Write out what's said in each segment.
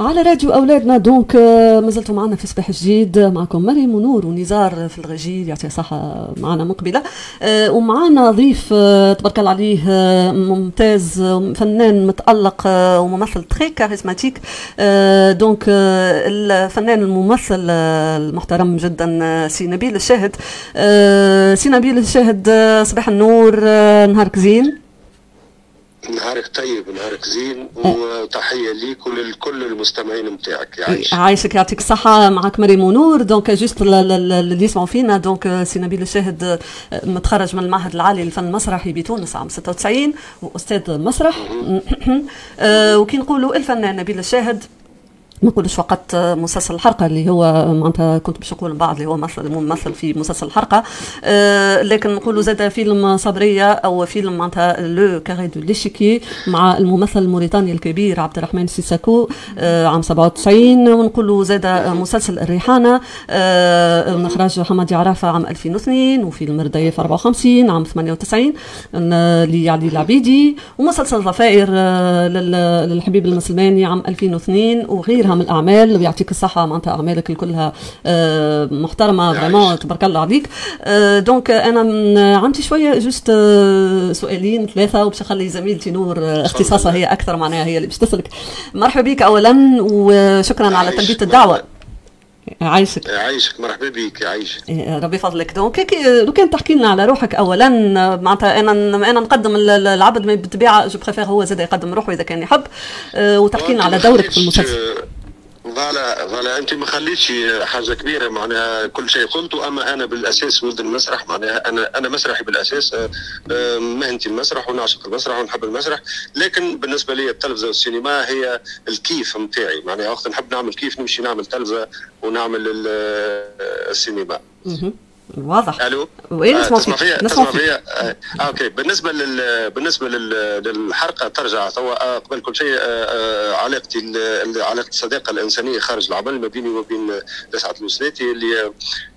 على راديو أولادنا. donc آه، ما زلتوا معنا في صباح جديد. معكم مريم ونور ونزار في الغجيل يعطيه صحة معنا مقبلة. آه، ومعنا ضيف آه، تبارك الله عليه ممتاز فنان متألق وممثل très charismatique donc الفنان الممثل المحترم جدا سي نبيل الشاهد. سي نبيل الشاهد صباح النور نهارك زين. نهارك طيب نهارك زين وتحية ليك ولكل المستمعين نتاعك يعيشك عايشك يعطيك الصحة. معك مريم ونور donc juste اللي يسمعوا فينا donc سي نبيل الشاهد متخرج من المعهد العالي للفن المسرحي بتونس عام 96 وأستاذ مسرح. وكي نقولوا الفنان نبيل الشاهد؟ ما نقولش فقط مسلسل الحرقة اللي هو معناتها كنت باش نقول بعد اللي هو ممثل ممثل في مسلسل الحرقة آه لكن نقولوا زاد فيلم صبرية أو فيلم معناتها le carré de l'échiquier مع الممثل الموريتاني الكبير عبد الرحمن سيساكو آه عام 97 ونقولوا زاد مسلسل الريحانة آه من اخراج محمد عرافة عام 2002 وفيلم رديف 54 عام 98 لعلي العبيدي. ومسلسل ضفائر آه للحبيب المسلماني عام 2002 وغير من الأعمال ويعطيك الصحة معناتها أعمالك كلها آه، محترمة vraiment تبارك الله عليك. donc آه، أنا عندي شوية juste آه، سؤالين ثلاثة وباش نخلي زميلتي نور اختصاصها هي أكثر معناها هي اللي باش تسالك مرحبا بك اولا وشكرا على تلبيه الدعوة. عايشك. عايشك. مرحبا بك. عايشك. إيه، ربي يفضلك donc لو كان تحكي لنا على روحك اولا معناتها أنا أنا نقدم العبد بالطبيعه je préfère هو زاد يقدم روحه إذا كان يحب. وتحكي لنا على دورك في المسلسل. voilà voilà انت ما خليتش حاجة كبيرة معناها كل شيء قلته اما أنا بالأساس ولد المسرح معناها أنا أنا مسرحي بالأساس آه، آه، مهنتي المسرح ونعشق المسرح ونحب المسرح لكن بالنسبة لي التلفزة والسينما هي الكيف نتاعي معناها وقت نحب نعمل كيف نمشي نعمل تلفزة ونعمل آه، السينما. واضح. ألو؟ وين نسمع فيك فيها نسمع فيها آه OK. بالنسبة لل بالنسبة لل... للحلقه ترجع. توا قبل كل شيء آه علاقتي علاقة الصداقه الإنسانية خارج العمل ما بيني وبين لسعد الوسلاتي اللي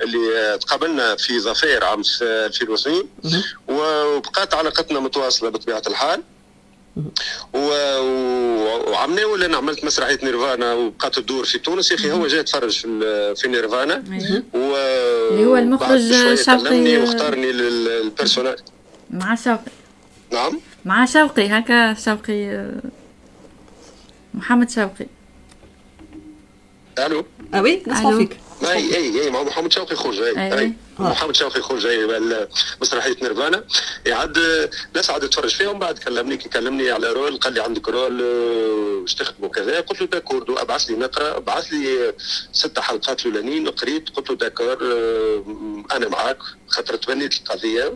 اللي تقابلنا في ظفير عام 2002 وبقات علاقتنا متواصلة بطبيعة الحال. وعملنا ولا أنا عملت مسرحية نيرفانا وبقات تدور في تونس. يا أخي هو جاي يتفرج في في نيرفانا. و اللي هو المخرج شوقي واختارني للبيرسوناج مع شوقي. نعم؟ مع شوقي هكا شوقي محمد شوقي. ألو؟ oui نسمع فيك. أي أي أي مع محمد شوقي خرج أي, أي. محمد شوقي خرج اي مسرحية نيرفانا. يعد نسعد اتفرج فيها ومن بعد كلمني كي كلمني على rôle قال لي عندك rôle واش تخدموا كذا. قلت له d'accord أبعث لي نقرأ بعث لي ست حلقات الأولانيين قريت قلت له d'accord أنا معاك. خاطر تبنيت القضية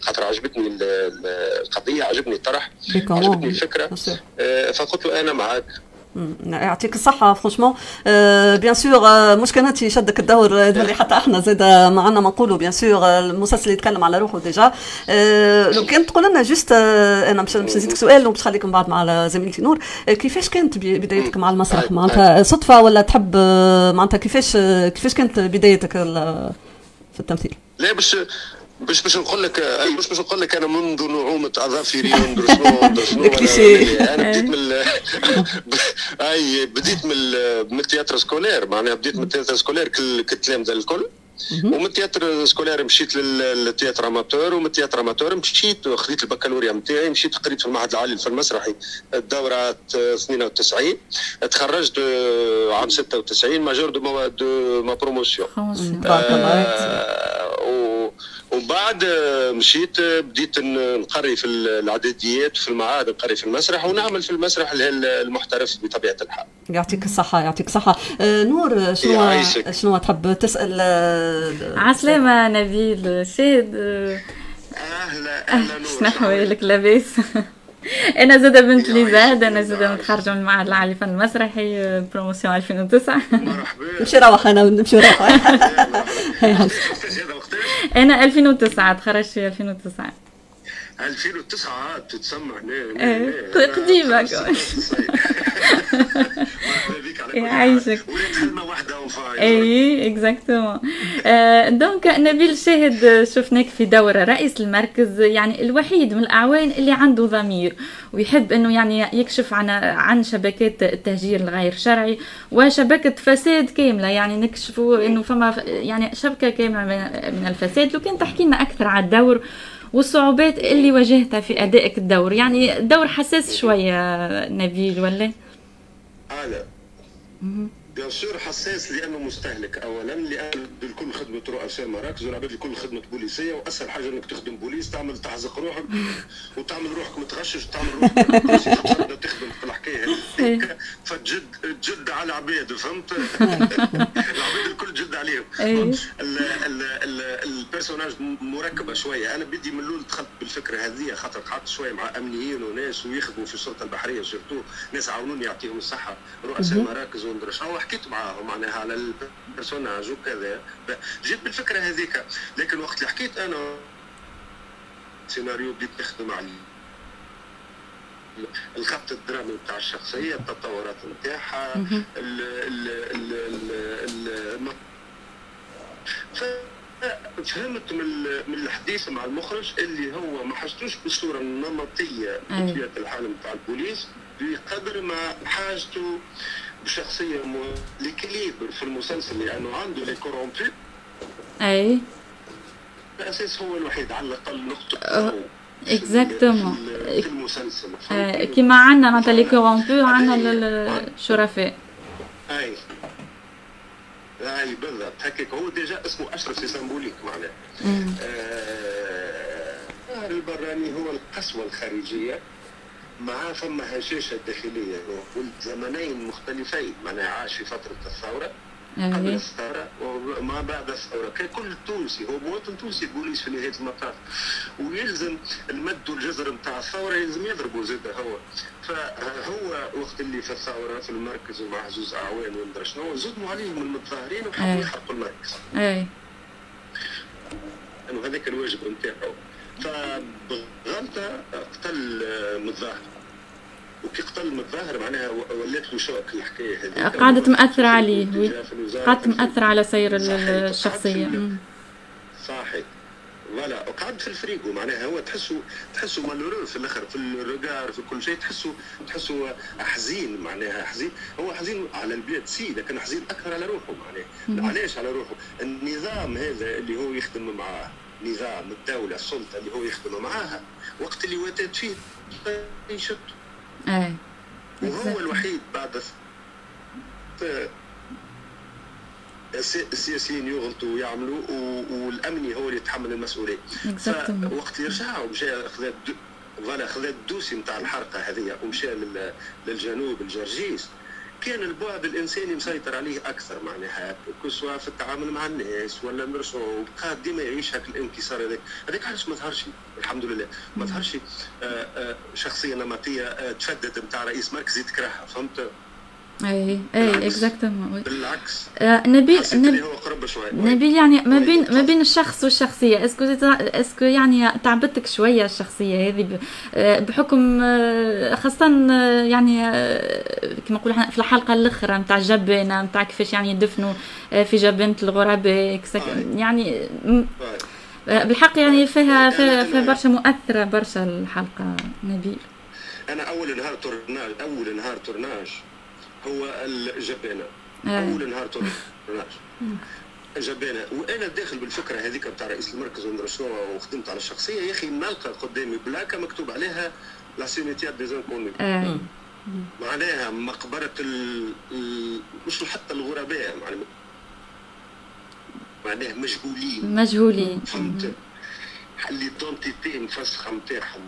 خاطر عجبتني القضية عجبني الطرح عجبتني الفكرة. فقلت له أنا معاك. يعطيك الصحة franchement bien sûr مش كانت يشدك الدور اللي حتى إحنا زاد معنا ما نقولوا bien sûr المسلسل يتكلم على روحه déjà. لو كان تقول لنا juste أنا باش نزيدك سؤال وباش نخليكم بعد مع زميلتي نور. كيفاش كانت بدايتك مع المسرح؟ معناتها صدفة ولا تحب معناتها كيفاش كيفاش كانت بدايتك في التمثيل؟ لا باش باش باش نقول لك باش باش نقول لك أنا منذ نعومة اظافري أنا بديت من أي بديت من من ال théâtre scolaire. معناها بديت من ال théâtre scolaire كتلامذه الكل. ومن ال théâtre scolaire مشيت لل théâtre amateur. ومن ال théâtre amateur مشيت خذيت البكالوريا نتاعي مشيت قريت في المعهد العالي للفن المسرحي الدورة 92 تخرجت عام 96 major de ma promotion وبعد مشيت بديت نقري في الاعداديات وفي المعاهد نقري في المسرح ونعمل في المسرح المحترف بطبيعة الحال. يعطيك الصحة يعطيك الصحة. آه نور شنو شنو تحب تسأل عسلامة نبيل شاد أهلا أهلا نور شنو احوالك لاباس؟ أنا زادة بنت لي زاد أنا زادة متخرجة من المعهد العالي للفن المسرحي promotion 2009 مرحبا. نمشي نروح أنا ونمشي نروح. أنا 2009 تخرجت في 2009 2009 تتسمع. إيه قديمة يعيشك اي exactement دونك نبيل شاهد شفناك في دورة. رئيس المركز يعني الوحيد من الأعوان اللي عنده ضمير ويحب إنه يعني يكشف عن عن شبكات التهجير الغير شرعي وشبكة فساد كاملة. يعني نكشفوا إنه فما يعني شبكة كاملة من الفساد. لو كان تحكي لنا أكثر على الدور والصعوبات اللي واجهتها في أدائك الدور. يعني الدور حساس شوية نبيل ولا؟ لا bien sûr حساس لأنه مستهلك. اولا لأن الكل خدمة رؤساء مراكز والعباد الكل خدمة بوليسية وأسهل حاجة إنك تخدم بوليس تعمل تعزق روحك وتعمل روحك متغشش وتعمل روحك تخدم في الحكاية هذيك فتجد تجد على العباد فهمت؟ العباد الكل جد عليهم. ال personnage مركبة شوية. أنا بدي من الأول دخلت بالفكرة هذه خاطر قعدت شوية مع أمنيين وناس ويخدموا في الشرطه البحرية surtout ناس عاونوني يعطيهم الصحة رؤساء مراكز ومدري شنو حكيت معاهم معناها على البرسوناج وكذا. جيت بالفكرة هذيك. لكن وقت اللي حكيت أنا سيناريو بديت نخدم عليه. الخط الدرامي بتاع الشخصية التطورات نتاعها فهمت من من الحديث مع المخرج اللي هو ما حسيتوش بالصورة النمطية بطبيعة الحال نتاع البوليس بقدر ما حاجته بشخصيه l'équilibre في المسلسل لأنه عنده les corrompus أي. الاساس هو الوحيد على الأقل نقطة exactement في المسلسل. آه، كيما عندنا معناتها les corrompus عندنا الشرفاء. أي. أي بالضبط. هكاك. هو déjà اسمه أشرف c'est symbolique معناه آه البراني هو القسوة الخارجية. مع ثم هشاشة داخلية ولد زمنين مختلفين. معناها عاش في فترة الثورة قبل الثورة وما بعد الثورة. ككل تونسي هو مواطن تونسي بوليس في نهاية المطاف؟ ويلزم المد والجزر نتاع الثورة يلزم يضربوا زاد هو. فهو وقت اللي في الثورة في المركز ومع زوز أعوان ومدري شنو زدموا عليهم المتظاهرين وحبوا يحرقوا المركز. اي إنه هذاك الواجب نتاعو. فبغلطة قتل متظاهر. وكي قتل متظاهر معناها ولات له choc الحكاية هذه قعدت مأثرة عليه. قعدت مأثرة على سير الشخصية. صحيح. voilà. وقعد في الفريقو معناها هو تحسه تحسه malheureux في الآخر في ال regard في كل شيء. تحسه تحسه حزين معناها. حزين هو حزين على البلاد سي لكن حزين أكثر على روحه معناها. علاش على روحه؟ النظام هذا اللي هو يخدم معاه. نظام الدولة السلطة اللي هو يخدم معاها وقت اللي واتت فيه يشد اي وهو الوحيد بعد السياسيين يغلطوا ويعملوا والأمني هو اللي يتحمل المسؤولية. فوقت يرجع ومشى خذا فوالا خذا الدوسي نتاع الحرقة هذه ومشى للجنوب الجرجيس. كان البعد الإنساني مسيطر عليه أكثر معناها. سواء في التعامل مع الناس ولا مرسو بقى ديما يعيش هذاك الانكسار هذاك. هذاك علاش ما ظهرش؟ الحمد لله. ما ظهرش شخصيه نمطية تفدد نتاع رئيس مركزي تكرهها فهمت؟ اي اي exactement بالعكس آه نبيل نبيل هو قرب شوي. نبيل يعني ما بين ما بين الشخص والشخصية. est-ce que est-ce que يعني تعبتك شوية الشخصية هذه؟ بحكم خاصة يعني كما نقول في الحلقة الأخرى نتاع جبانه نتاع كيفاش يعني يدفنوا في جبانه الغرباء يعني بالحق يعني فيها فيها, فيها برشا مؤثرة برشا الحلقة نبيل. أنا أول نهار تورناج أول نهار تورناج. هو الجبانة. أول نهار تورناج جبانه وأنا داخل بالفكرة هذيك بتاع رئيس المركز شنو وخدمت على الشخصية. يا أخي نلقى قدامي بلاكة مكتوب عليها la cimetière des inconnus معناها مقبرة ال... مش حتى الغرباء معناها معناها مجهولين. مجهولين. فهمت؟ l'identité مفسخه نتاعهم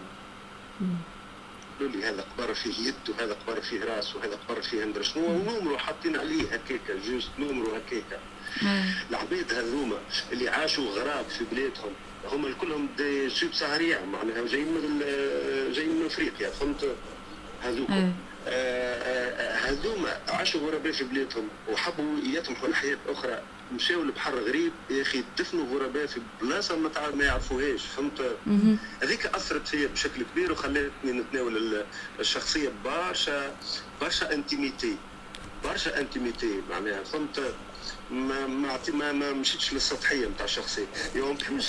قالوا لي هذا قبر فيه يد وهذا قبر فيه راس وهذا قبر فيه ندري شنو ونمروا حاطين عليه هكاكا juste نمروا هكاكا. العباد هذوما اللي عاشوا غراب في بلادهم هم كلهم دي سوب سهريع معناها جايين من جايين من أفريقيا فهمت؟ هذوك هذوما عاشوا غرباء في بلادهم وحبوا يطمحوا لحياة أخرى. مشاو لبحر غريب يا أخي دفنوا غرباء في بلاصة ما ما يعرفوهاش فهمت؟ هذيك أثرت فيا بشكل كبير وخلتني نتناول الشخصية برشا برشا إنتيميتي برشا intimité معناها فهمت؟ ما ما ما, ما مشيتش للسطحية نتاع الشخصيه يمكن مش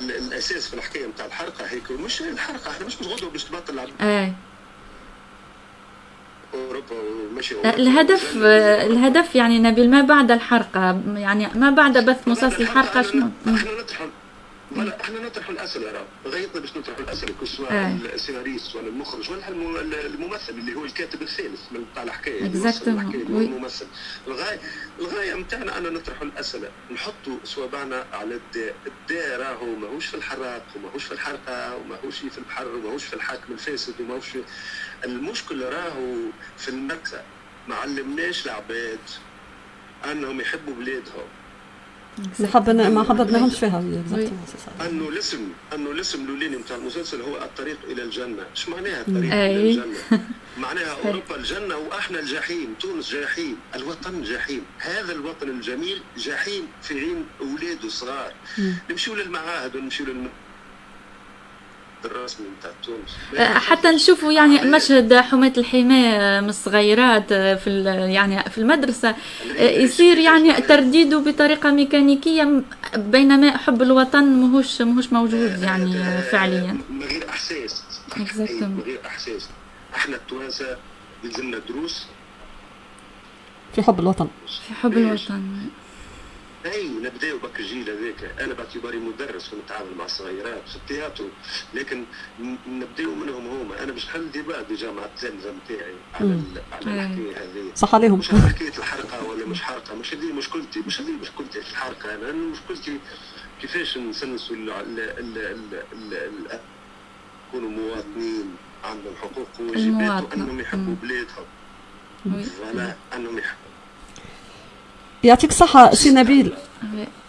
الأساس في الحكاية نتاع الحرقة هيك مش الحرقة إحنا مش غدوة باش تبطل اوروبا وماشي الهدف الهدف يعني نبيل ما بعد الحرقة؟ يعني ما بعد بث مسلسل الحرقة؟ شنو؟ إحنا نطرح إحنا نطرح الأسئلة راه غايتنا باش نطرح الأسئلة كل سواء آه. السيناريست ولا المخرج ولا الممثل اللي هو الكاتب الثالث من بتاع الحكاية exactement الممثل. الغاية الغاية نتاعنا أنا نطرح الأسئلة. نحطوا صوابعنا على الداء الداء راهو ماهوش في الحراق وماهوش في الحرقة وماهوش في البحر وماهوش في الحاكم الفاسد وماهوش في المشكل راهو في المكتب ما علمناش العباد أنهم يحبوا بلادهم. ما حبنا ما حببناهمش فيها. أنه الاسم أنه الاسم الأولاني نتاع المسلسل هو الطريق إلى الجنة، إيش معناها الطريق إلى الجنة؟ معناها أوروبا الجنة وأحنا الجحيم، تونس جحيم، الوطن جحيم، هذا الوطن الجميل جحيم في عين أولاده الصغار، نمشيو للمعاهد ونمشيو للم... الرسمي نتاع تونس حتى نشوفوا يعني مشهد حماة الحماة من الصغيرات أه، في يعني في المدرسة يصير يعني ترديده بطريقة ميكانيكية بينما حب الوطن ماهوش ماهوش موجود يعني فعليا. من غير إحساس. من غير إحساس. إحنا التوانسة يلزمنا دروس. في حب الوطن. في حب الوطن. أي نبداو بك الجيل هذاك. أنا باعتباري مدرس ونتعامل مع الصغيرات في التياترو لكن نبداو منهم هما أنا مش نحل débat déjà مع التلامذه نتاعي على على الحكاية هذه. صح عليهم. مش حكاية الحرقة ولا مش حرقة مش هذه مشكلتي. مش هذه مشكلتي في الحرقة. أنا مشكلتي كيفاش نسنسوا يكونوا مواطنين عندهم حقوق وواجبات وأنهم يحبوا بلادهم. ولا أنهم يحبوا يعطيك الصحة سي نبيل.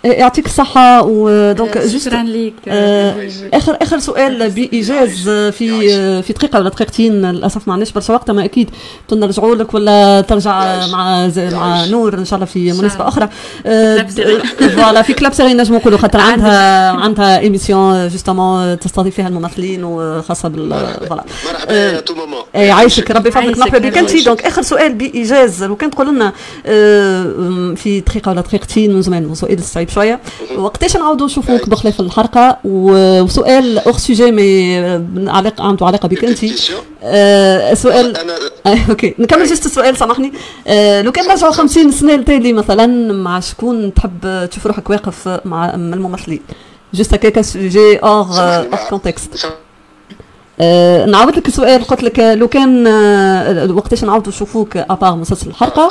يعطيك الصحة و donc شكرا لك آه آخر آخر سؤال بإيجاز في في دقيقة ولا دقيقتين للأسف ما عندناش برشا وقت ما أكيد نرجعوا لك ولا ترجع مع مع نور إن شاء الله في مناسبة أخرى. voilà في Club Série نجموا نقولوا خاطر عندها عندها émission justement تستضيف فيها الممثلين وخاصة بال voilà. مرحبا tout moment يعيشك ربي يفضلك مرحبا. بك انت donc آخر سؤال بإيجاز. لو كان تقول لنا في دقيقة ولا دقيقتين من زمان سؤال الصعيب شوية. وقتاش نعاودوا نشوفوك بخلاف الحرقة وسؤال hors sujet mais علاقه عنده علاقة بك أنت. آه سؤال آه OK. نكمل juste السؤال سامحني. آه لو كان نرجعوا 50 سنة لتالي مثلا مع شكون تحب تشوف روحك واقف مع الممثلين؟ juste هكاك sujet hors hors contexte أه نعاود لك السؤال قلت لك لو كان أه وقتاش نعاودوا نشوفوك à part مسلسل الحرقة.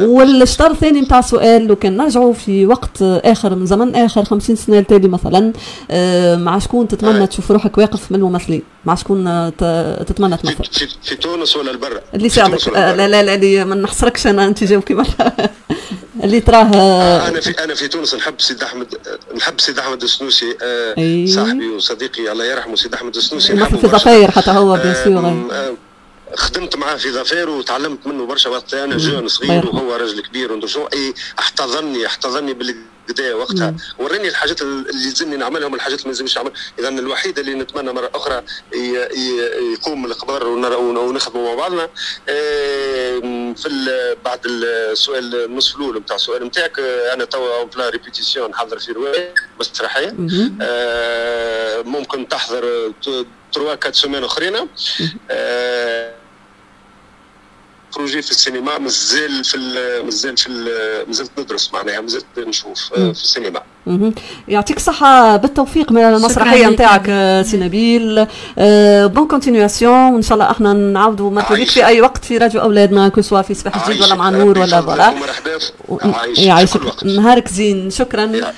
والشطر الثاني نتاع السؤال لو كان نرجعوا في وقت آخر من زمن آخر 50 سنة التالي مثلا أه مع شكون تتمنى تشوف روحك واقف من الممثلين؟ مع شكون تتمنى تمثل؟ في, في تونس ولا البرة اللي ساعدك. لا لا لا اللي ما نحصركش أنا أنت جاوب كيما اللي تراه أنا في أنا في تونس نحب سيد أحمد نحب سيد أحمد السنوسي أي. صاحبي وصديقي الله يرحمه سيد أحمد السنوسي نحبه في ظفاير حتى هو bien sûr خدمت معاه في ظفير وتعلمت منه برشا وقت. أنا jeune صغير وهو راجل كبير أي احتضني احتضني بالكدا وقتها. وراني الحاجات اللي يلزمني نعملهم الحاجات اللي ما يلزمنيش نعمل. إذا الوحيد اللي نتمنى مرة أخرى يقوم القبر ونخدموا مع بعضنا. في بعد السؤال النصف الأول نتاع السؤال نتاعك أنا توا en pleine répétition نحضر في رواية مسرحية. ممكن تحضر trois quatre semaines أخرين. projet في السينما مازال في مازال في مازلت ندرس معناها مازلت نشوف في السينما. يعطيك الصحة بالتوفيق من المسرحية نتاعك سي نبيل. bonne continuation وان شاء الله أحنا نعاودوا مرحبا في أي وقت في راديو أولادنا كل سوا في صباح جديد ولا مع نور ولا voilà. مرحبا يعيشك نهارك زين. شكرا.